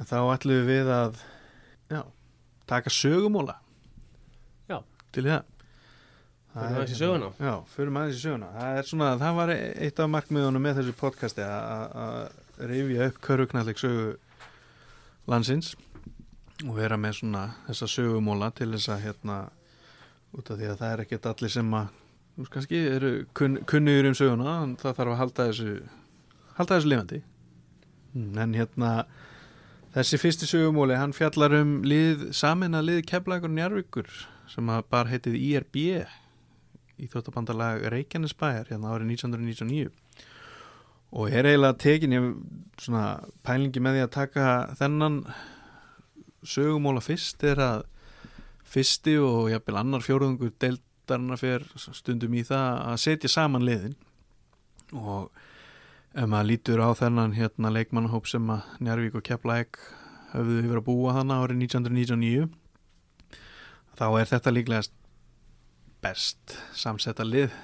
en þá ætlum við að já, taka sögumóla Já. til það. Er- aðeins í söguna. Já, fyrir aðeins í söguna. Það, er svona, það var eitt af markmiðunum með þessu podcasti að- rifja upp körfuknalleg sögu landsins og vera með svona þessa sögumóla til þess að hérna út af því að það er ekkert allir sem að þú veist, kannski eru kun, kunnugur um söguna en það þarf að halda þessu halda þessu lifandi. Mm, en hérna þessi fyrsti sögumóli hann fjallar um lið, samin að lið keflagur njárvíkur sem bara heitið IRB í þóttabandalag Reykjanesbæjar hérna árið 1999 og er eiginlega tekin ég svona pælingi með því að taka þennan sögumóla fyrst er að fyrsti og jafnvel annar fjóruðungur deildarna fyrir stundum í það að setja saman liðin. Og ef maður lítur á þennan hérna leikmannahóp sem að Njarvík og Keflæk höfðu yfir að búa þannig árið 1999 þá er þetta líklega best samsetta lið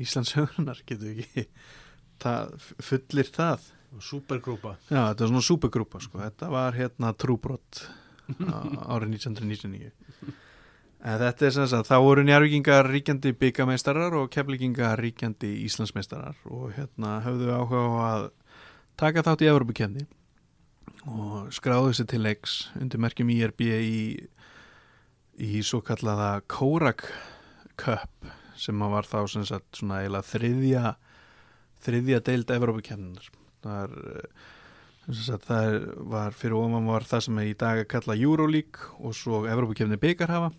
Íslandsögunar getur við ekki það, fullir það? Supergrúpa. Já þetta var svona supergrúpa sko. þetta var hérna trúbrott árið 1999 en þetta er sem sagt þá voru njárvíkingar ríkjandi byggameistarar og keflingingar ríkjandi Íslandsmeistarar og hérna höfðu áhuga á að taka þátt í Evropakefni og skráðu sér til leiks undir merkjum IRB í í svo kallaða Korak Cup sem var þá sem sagt svona eiginlega þriðja þriðja deild Evropakefninar það er eh, sagt, það var fyrir ofan var það sem er í dag að kalla Euroleague og svo Evropakefni byggarhafa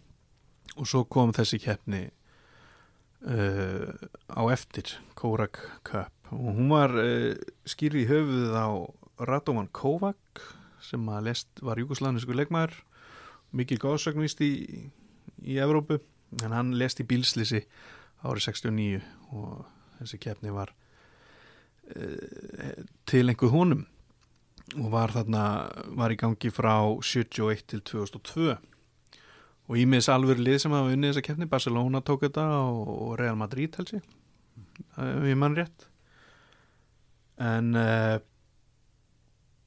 og svo kom þessi keppni uh, á eftir Korak Cup. Og hún var uh, skýrði í höfuðið á Radovan Kovac sem að lest var júkoslanisku leikmaður. Mikil góðsögnvist í, í Evrópu. En hann lest í bílslisi árið 69 og þessi keppni var uh, til einhver honum. Og var þarna var í gangi frá 71 til 2002 og ímiðs alvöru lið sem hafa unnið þessa keppni Barcelona tók þetta og, Real Madrid held sig ef ég mann rétt. En uh,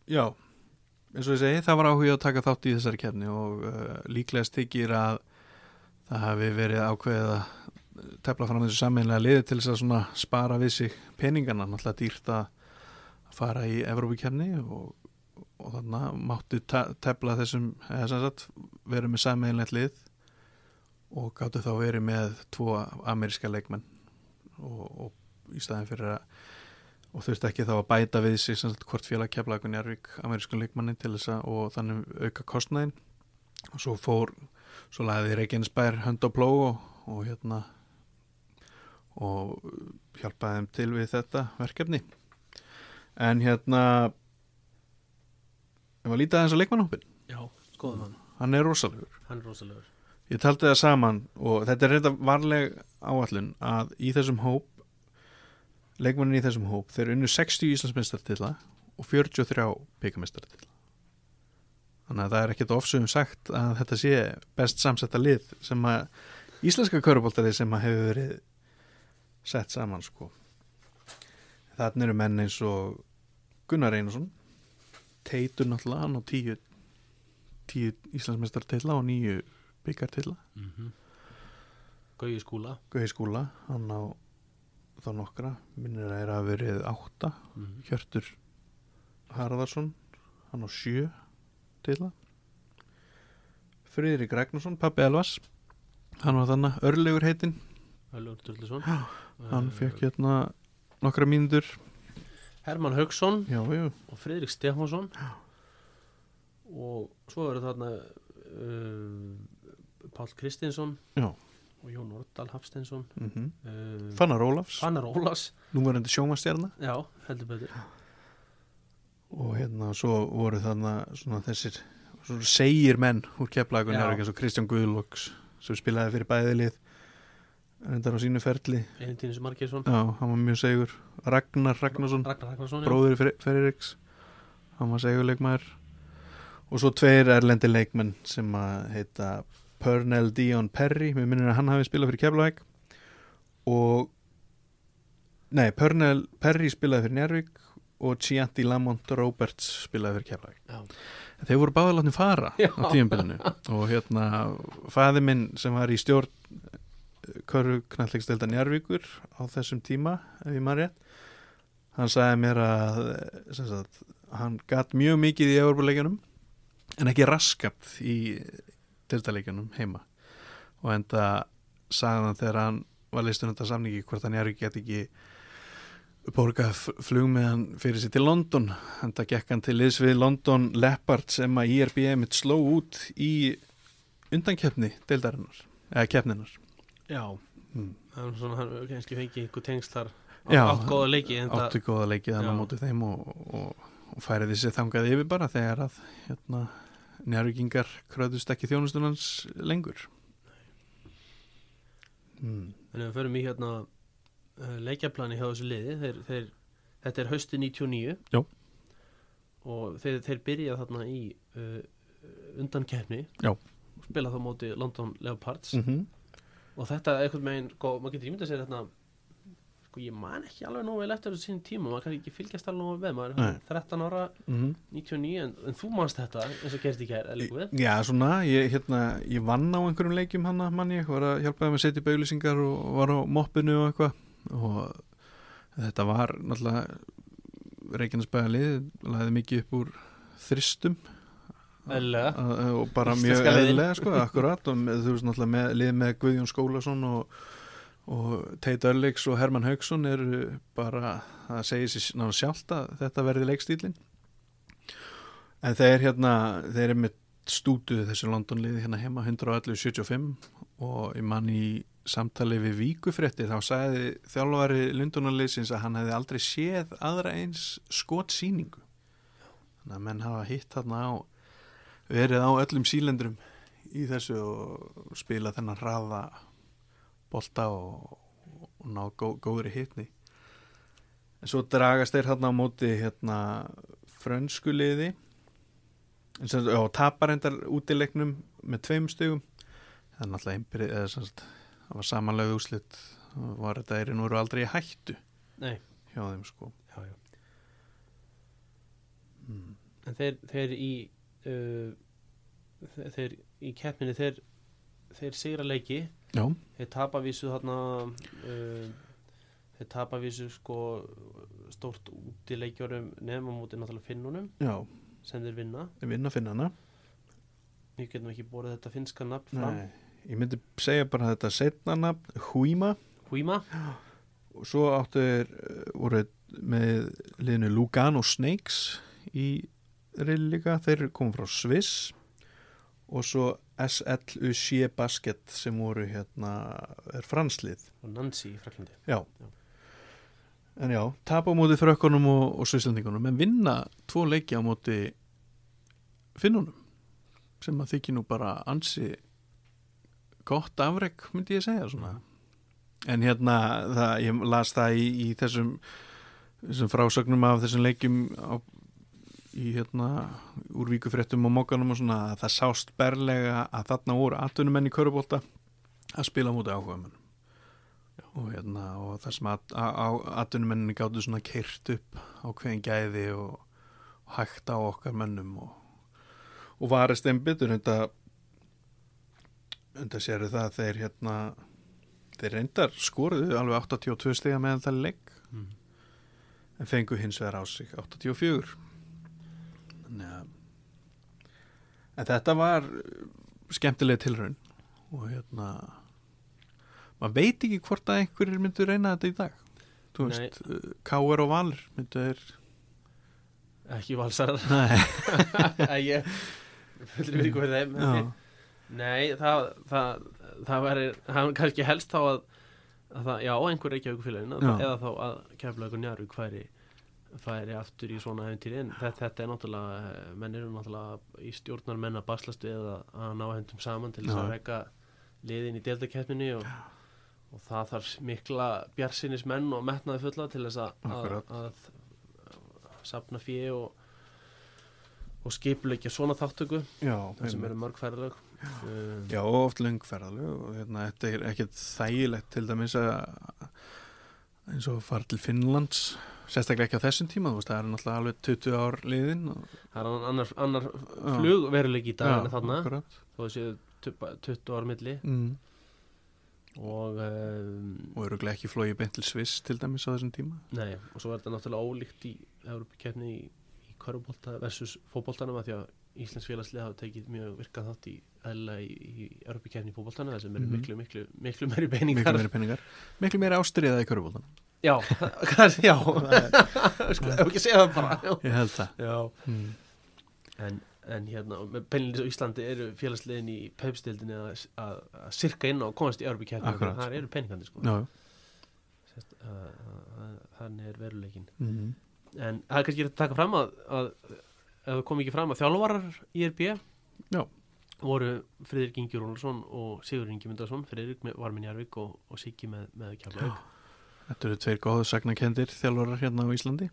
já eins og ég segi það var áhuga að taka þátt í þessari keppni og uh, líklegast þykir að það hafi verið ákveðið að tefla fram þessu sammeинlega liði til þess að spara við sig peningana, náttúrulega dýrt að fara í Evrópikefni og, og þannig mátti tefla þessum, sagt verið með sammeginlegt lið og gáttu þá verið með tvo ameríska leikmenn og, og í staðin fyrir að og þurfti ekki þá að bæta við sig sem sagt hvort félag keflagun Jærvík amerískun leikmanni til þess að og þannig auka kostnæðin og svo fór svo lagði Reykjanesbær hönd á pló og, og hérna og hjálpaði þeim til við þetta verkefni. En hérna ef að líta aðeins á leikmannhópin Já, skoðum hann hann er rosalegur. Hann er rosalegur. Ég taldi það saman og þetta er reynda varleg áallun að í þessum hóp leikmannin í þessum hóp þeir unnu 60 Íslandsmeistartilla og 43 byggamestartilla þannig að það er ekkert ofsögum sagt að þetta sé best samsetta lið sem að íslenska körubóltarið sem að hefur verið sett saman sko. Þannig eru menn eins og Gunnar Einarsson Teitur náttúrulega hann á tíu tíu Íslandsmeistartilla og nýju byggartilla mm -hmm. Gauði skúla. Gauði skúla, hann á þá nokkra, minnir að það er að verið átta, mm -hmm. Hjörtur Harðarsson hann á sjö tilla Friðrik Ragnarsson pappi Elvas hann var þannig örlegur heitinn. Öllur Sturluson. Hann fekk hérna nokkra mínútur Herman Haugsson já, já, og Fridrik Stefánsson. Og svo eru þarna uh, Pál Kristinsson já. og Jón Ordal Hafsteinsson. Mm uh, Fannar Ólafs, Fannar Ólas nú var hendur sjómastjarna já, heldur betur. Og hérna svo voru þarna svona þessir svona segir menn úr keflagun Kristján Guðlóks sem spilaði fyrir bæðilið endar á sínu ferli. Eintínis Markesson já, hann var mjög segur. Ragnar Ragnarsson, Ragnar Ragnarsson bróður Ferriks hann var segurleikmaður og svo tveir erlendi leikmenn sem að heita Pernell Dion Perry mér minnir að hann hafi spilað fyrir Keflavík. Og nei, Pernell Perry spilaði fyrir Njárvík og Chianti Lamont Roberts spilaði fyrir Keflavík. Já. þeir voru báðalátni fara Já. á tíumbilinu og hérna fæði minn sem var í stjórn Körru knallegstelda Njarvíkur á þessum tíma ef ég maður rétt. Hann sagði mér að sagt, hann gatt mjög mikið í Európa-leikjunum en ekki raskat í deltaleikjunum heima. Og enda sagði hann þegar hann var listur undan samningi hvort hann Njarvík get ekki borgað flug með hann fyrir sér til London en það gekk hann til liðs við London Leopard sem að IRB mitt sló út í undankeppni deildarinnar, eða keppninar Já, mm. er svona hann kannski fengið einhver tengsl þar átt góða leiki áttu góða leikið hann á móti þeim og, og, og færiði sér þangað yfir bara þegar að hérna, njárvíkingar kröðust ekki þjónustunans lengur mm. En ef við förum í hérna uh, leikjaplani hjá þessu liði þeir, þeir, þetta er hausti 99 Já. og þeir, þeir byrja þarna í uh, undankeppni Já. spila þá móti London Leopards Mm -hmm. Og þetta er einhvern veginn, sko, maður getur ímyndað sér hérna sko ég man ekki alveg nógu vel eftir þessu sín tíma, maður kann ekki fylgjast alveg nógu vel maður er 13 ára, 99 en, en þú manst þetta eins og gerst eða við Já, svona, ég, hérna, ég vann á einhverjum leikjum hana, mann ég, var að hjálpa þeim að setja upp auðlýsingar og var á moppinu og eitthvað. Og þetta var náttúrulega Reykjanesbæða lið, laði mikið upp úr þristum Að- og bara mjög eðlilega sko, akkurat. Og með, þú veist náttúrulega með, lið með Guðjón Skólason og, og Teit Örleiks og Herman Haugsson eru bara, það segir sér náttúrulega sjálft að þetta verði leikstílin en þeir hérna þeir eru með stútuð þessu Londonliði hérna heima 111.75 og ég man í samtali við Víkufrétti þá sagði þjálfari Lundunarliðsins að hann hefði aldrei séð aðra eins skotsýningu. Þannig að menn hafa hitt þarna á verið á öllum sílendurum í þessu og spila þennan hraða bolta og, og ná gó, góðri hitni. En svo dragast þeir hérna á móti hérna frönsku liði. En sem, og tapar endar útileiknum með tveim stugum það er náttúrulega einbyrði eða sem sagt það var samanlega úslit var þetta er nú eru aldrei hættu Nei, hjá þeim sko. Já, já. Mm. En þeir, þeir í uh, þeir, þeir í keppninni þeir, þeir sigra leiki. Já, þeir tapa vísu þarna uh, þeir tapa vísu sko stórt út í leikjörum nefnum mútið náttúrulega finnunum já, sem þeir vinna. Við vinna að finna hana við getum ekki borðið þetta finnska nafn fram. Nei, ég myndi segja bara þetta setna nafn, Húima Húima, og svo áttu þeir uh, voru með liðinu Lugano Snakes í líka, þeir komum frá Sviss og svo SLUC Basket sem voru hérna er franslið og Nancy í Fraklandi já. Já. en já, tapa á móti frökkunum og, og svislandingunum en vinna tvo leiki á móti finnunum sem að þykir nú bara ansi gott afrek myndi ég segja svona en hérna það, ég las það í, í þessum, þessum frásögnum af þessum leikjum á, í hérna úr víkufréttum og mókanum og svona að það sást berlega að þarna voru atvinnumenn í körubólta að spila á móti áhuga og hérna og það sem að, að atvinnumenninni gáttu svona keirt upp á hverjum gæði og, og hægt á okkar mönnum og, og varist einn byttur enda enda séru það að þeir hérna þeir reyndar skoruðu alveg 82 stiga meðan það leik. Mm. en fengu hins vegar á sig 84 þannig að en þetta var skemmtilega tilraun. Og hérna maður veit ekki hvort að einhverjir myndu reyna þetta í dag. Þú veist, uh, K.R. og Valur myndu þeir ekki valsarar Nei, ég fullir við ykkur þeim Nei, það, það, það er kannski helst þá að, að það, já, einhver ekki auðvitað Já. eða þá að keflaug og njárvík færi, færi aftur í svona hefntýri en þetta, þetta er náttúrulega, eh, menn eru náttúrulega í stjórnar menn að baslast við að, að ná hendum saman til þess Já. að reka liðin í deltakeppninni og, og það þarf mikla bjarsinis menn og metnaði fulla til þess að, að, að sapna fjö og og skipuleikja svona þáttöku já, það sem eru mörg færðalög um, Já, og oft löngferðalög og hérna, þetta er ekkert þægilegt til dæmis að eins og fara til Finnlands sérstaklega ekki á þessum tíma þú veist, það er náttúrulega alveg 20 ár liðin og, það er annar, annar flugveruleik í dag en þarna. akkurat. þó þessi 20 ára milli. Mm. og um, og eru ekki flóið beint til Sviss til dæmis á þessum tíma. Nei, og svo er þetta náttúrulega ólíkt í Európa-kefni í, í körubólta versus fótboltanum að því að Íslands félagslið hafa tekið mjög virkað þátt í eðla í, í Európa-kefni í fótboltanum þar sem eru Mhm. miklu, miklu, miklu meiri miklu peningar. meiri peningar. Miklu meiri ástriða í körubóltan já, já. Sko, ef ekki segja það bara. Já, ég held það. Já. mm. En, en hérna, með penlindis á Íslandi eru félagsliðin í peipstildinni að, að, að sirka inn og komast í Akkurat, það eru peningandi sko. Já, Sest, að, þannig er veruleikin mm. en það er kannski að taka fram að, að ef það kom ekki fram að þjálfarar í IRB Já. voru Friðrik Ingi Rúnarsson og Sigur Ingi Myndarsson Friðrik með- var með Njarvík og, og Siggi með, með Kjárlaug þetta eru tveir góðu sagnakendir þjálfarar hérna á Íslandi.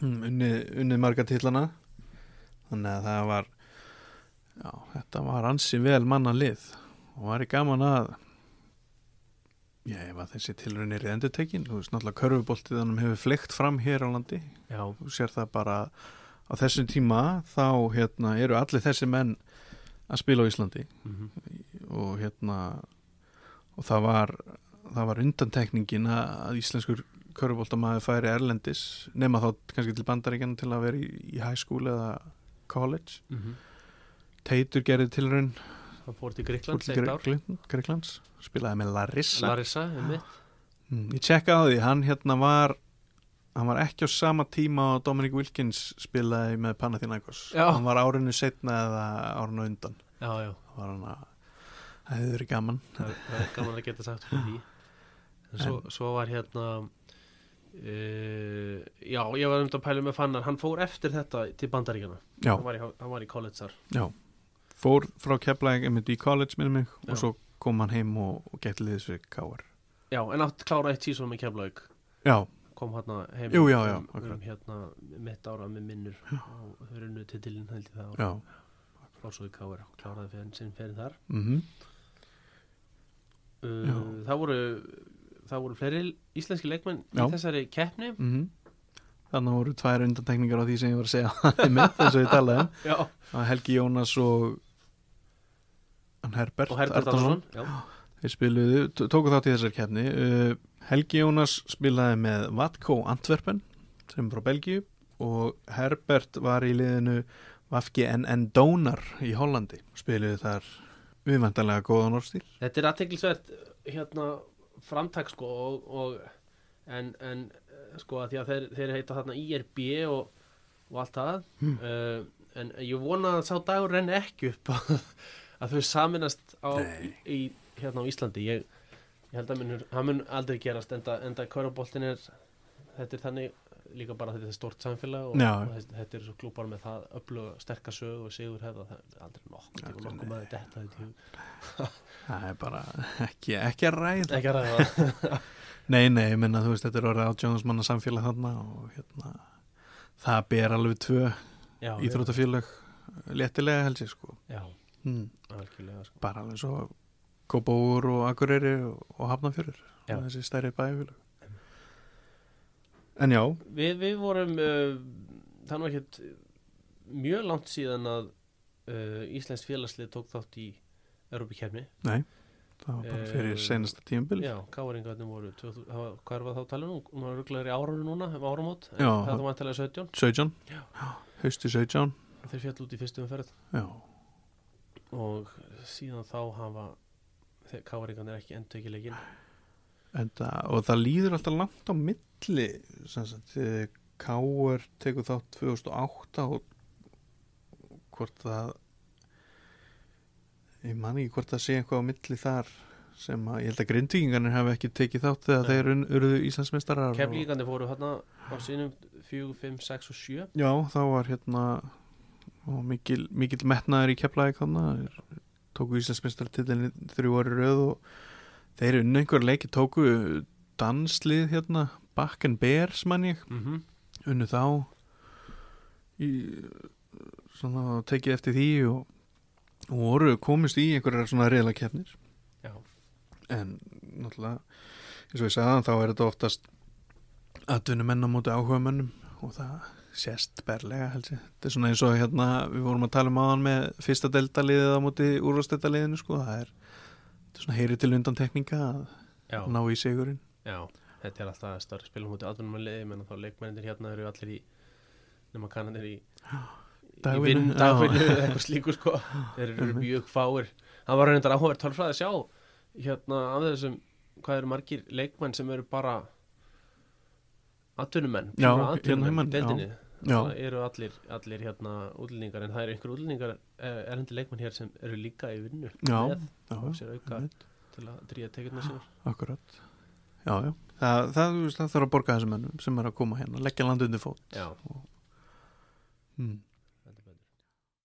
Mm, unnið, unnið marga tillana þannig að það var já, þetta var ansi vel manna lið. Og var í gaman að já, ef að þessi tilraunir er endurtekin, þú veist náttúrulega körfuboltið þannig hefur fleikt fram hér á landi. Já, þú sér það bara á þessum tíma þá hérna eru allir þessi menn að spila á Íslandi. Mm og hérna og það var það var undantekningin að, íslenskur körfuboltamaður færi erlendis nema þá kannski til bandaríkjana til að vera í, í high school eða college. Teitur gerði tilraun. Það fór til fór Gríkland spilaði með Larissa. Larissa, um mm, ég tjekka á því, hann hérna var hann var ekki á sama tíma og Dominic Wilkins spilaði með Panathinaikos. Já. hann var árinu setna eða árinu undan. Já, já, það var hann að það hefði verið gaman. Það það er gaman að geta sagt fyrir því svo, svo var hérna uh, já, ég var um að pæla með fannar. Hann fór eftir þetta til bandaríkjana já, hann var í, hann var í college þar. Já. Fór frá Keflæk í college með mig Já. og svo kom hann heim og, og gett liðs við Káar já, en átt klára eitt tísum með Keflavík. Já, kom hérna heim Jú, já, já, um, um hérna mitt ára með minnur og þau eru nú titilinn held ég það já. Svo í Káar og kláraði fyrir sinn fyrir þar. Mm uh, Já. það voru það voru fleiri íslenski leikmenn í þessari keppni. -hmm. þannig voru tvær undantekningar á því sem ég var að segja eins og ég talaði um. Að Helgi Jónas og Herbert, og Herbert Arnarsson. Já, þeir spiluðu, tóku þátt í þessar kefni uh, Helgi Jónas spilaði með Vatko Antwerpen sem er frá Belgíu og Herbert var í liðinu Vafki NN Dónar í Hollandi. Spiluðu þar viðmæntanlega góðan orðstíl. Þetta er aðteklisvert hérna framtak sko og, og en, en eh, sko að því að þeir, þeir heita þarna IRB og, og allt það. Hmm. uh, en ég vona að sá dagur renni ekki upp að, að þau saminast á, í, hérna á Íslandi. Ég, ég held að það mun aldrei gerast enda, enda kauraboltin er þetta er þannig líka bara þetta er stort samfélag og, og þetta, er svo klúpar með það öllu sterkar sög og sigur hefða það er aldrei nokkuð Aldrei, nokkuð maður hug. Það er bara ekki, ekki að ræða. Ekki að ræða. Nei, nei, ég minna, þú veist, þetta er orðið átjóðansmanna samfélag þarna og hérna það ber alveg tvö já, íþróttafélag léttilega held ég sko. Já, hmm. algjörlega sko. bara alveg svo Kópóur og Akureyri og, og Hafnafjörur Já. og þessi stærri bæfélag en já, við, við vorum uh, það er nú ekkert mjög langt síðan að uh, Íslands félagslið tók þátt í Európa-kefni nei það var bara fyrir Eh, senasta tímabil. já, káringarnir voru 2000 það var- hvað er það þá talið nú? Hún var rugglegar í árunum núna, um áramót Já. það var vantilega 17 17, Já. hausti 17 þeir fjall út í fyrstu umferð. Já, og síðan þá hafa káringarnir ekki endur ekki leikinn Enda, og það líður alltaf langt á milli Káur tekur þátt 2008 og hvort það ég man ekki hvort það sé eitthvað á milli þar sem að ég held að grindvíkingarnir hafi ekki tekið þátt þegar þeir urðu Íslandsmeistarar keflíkandi fóru hérna á sínum 4, 5, 6 og 7 Já, þá var hérna mikil, mikil metnaður í keflaði þannig tóku Íslandsmeistartitilin þrjú ári röð og þeir unnu einhver leiki tóku danslið hérna Back and Bears mann ég mm -hmm. unnu þá í, svona tekið eftir því og, og voru komist í einhverjar svona reyðla keppnir já, en náttúrulega eins og ég sagði þá er þetta oftast atvinnumenn á móti áhugamönnum og það sést berlega held ég. Þetta er svona eins og hérna við vorum að tala um áðan með fyrsta deltaliðið á móti úrvastildaliðinu sko, það er svona heyri til undan tekninga að ná í sigurinn. já, þetta er alltaf stærri spilum mútið atvinnum að liði, menn þá leikmennir hérna eru allir í nema kannanir í í Dagvinnu, eitthvað slíku sko. Þeir eru mjög fáir. Það var reyndar áhverð tölfræði að sjá hérna af þessum, hvað eru margir leikmenn sem eru bara pjúra atvinnumenn atvinnumenn, í deildinni eru allir, allir hérna útlendingar en það eru einhver útlendingar erendi leikmenn hér sem eru líka í vinnu já, já, og sér auka til að dríja tekjurna sínar akkurat. Já, já, það, það, það þarf að borga þessum mönnum sem er að koma hérna, leggja landu undir fót. já, Mm.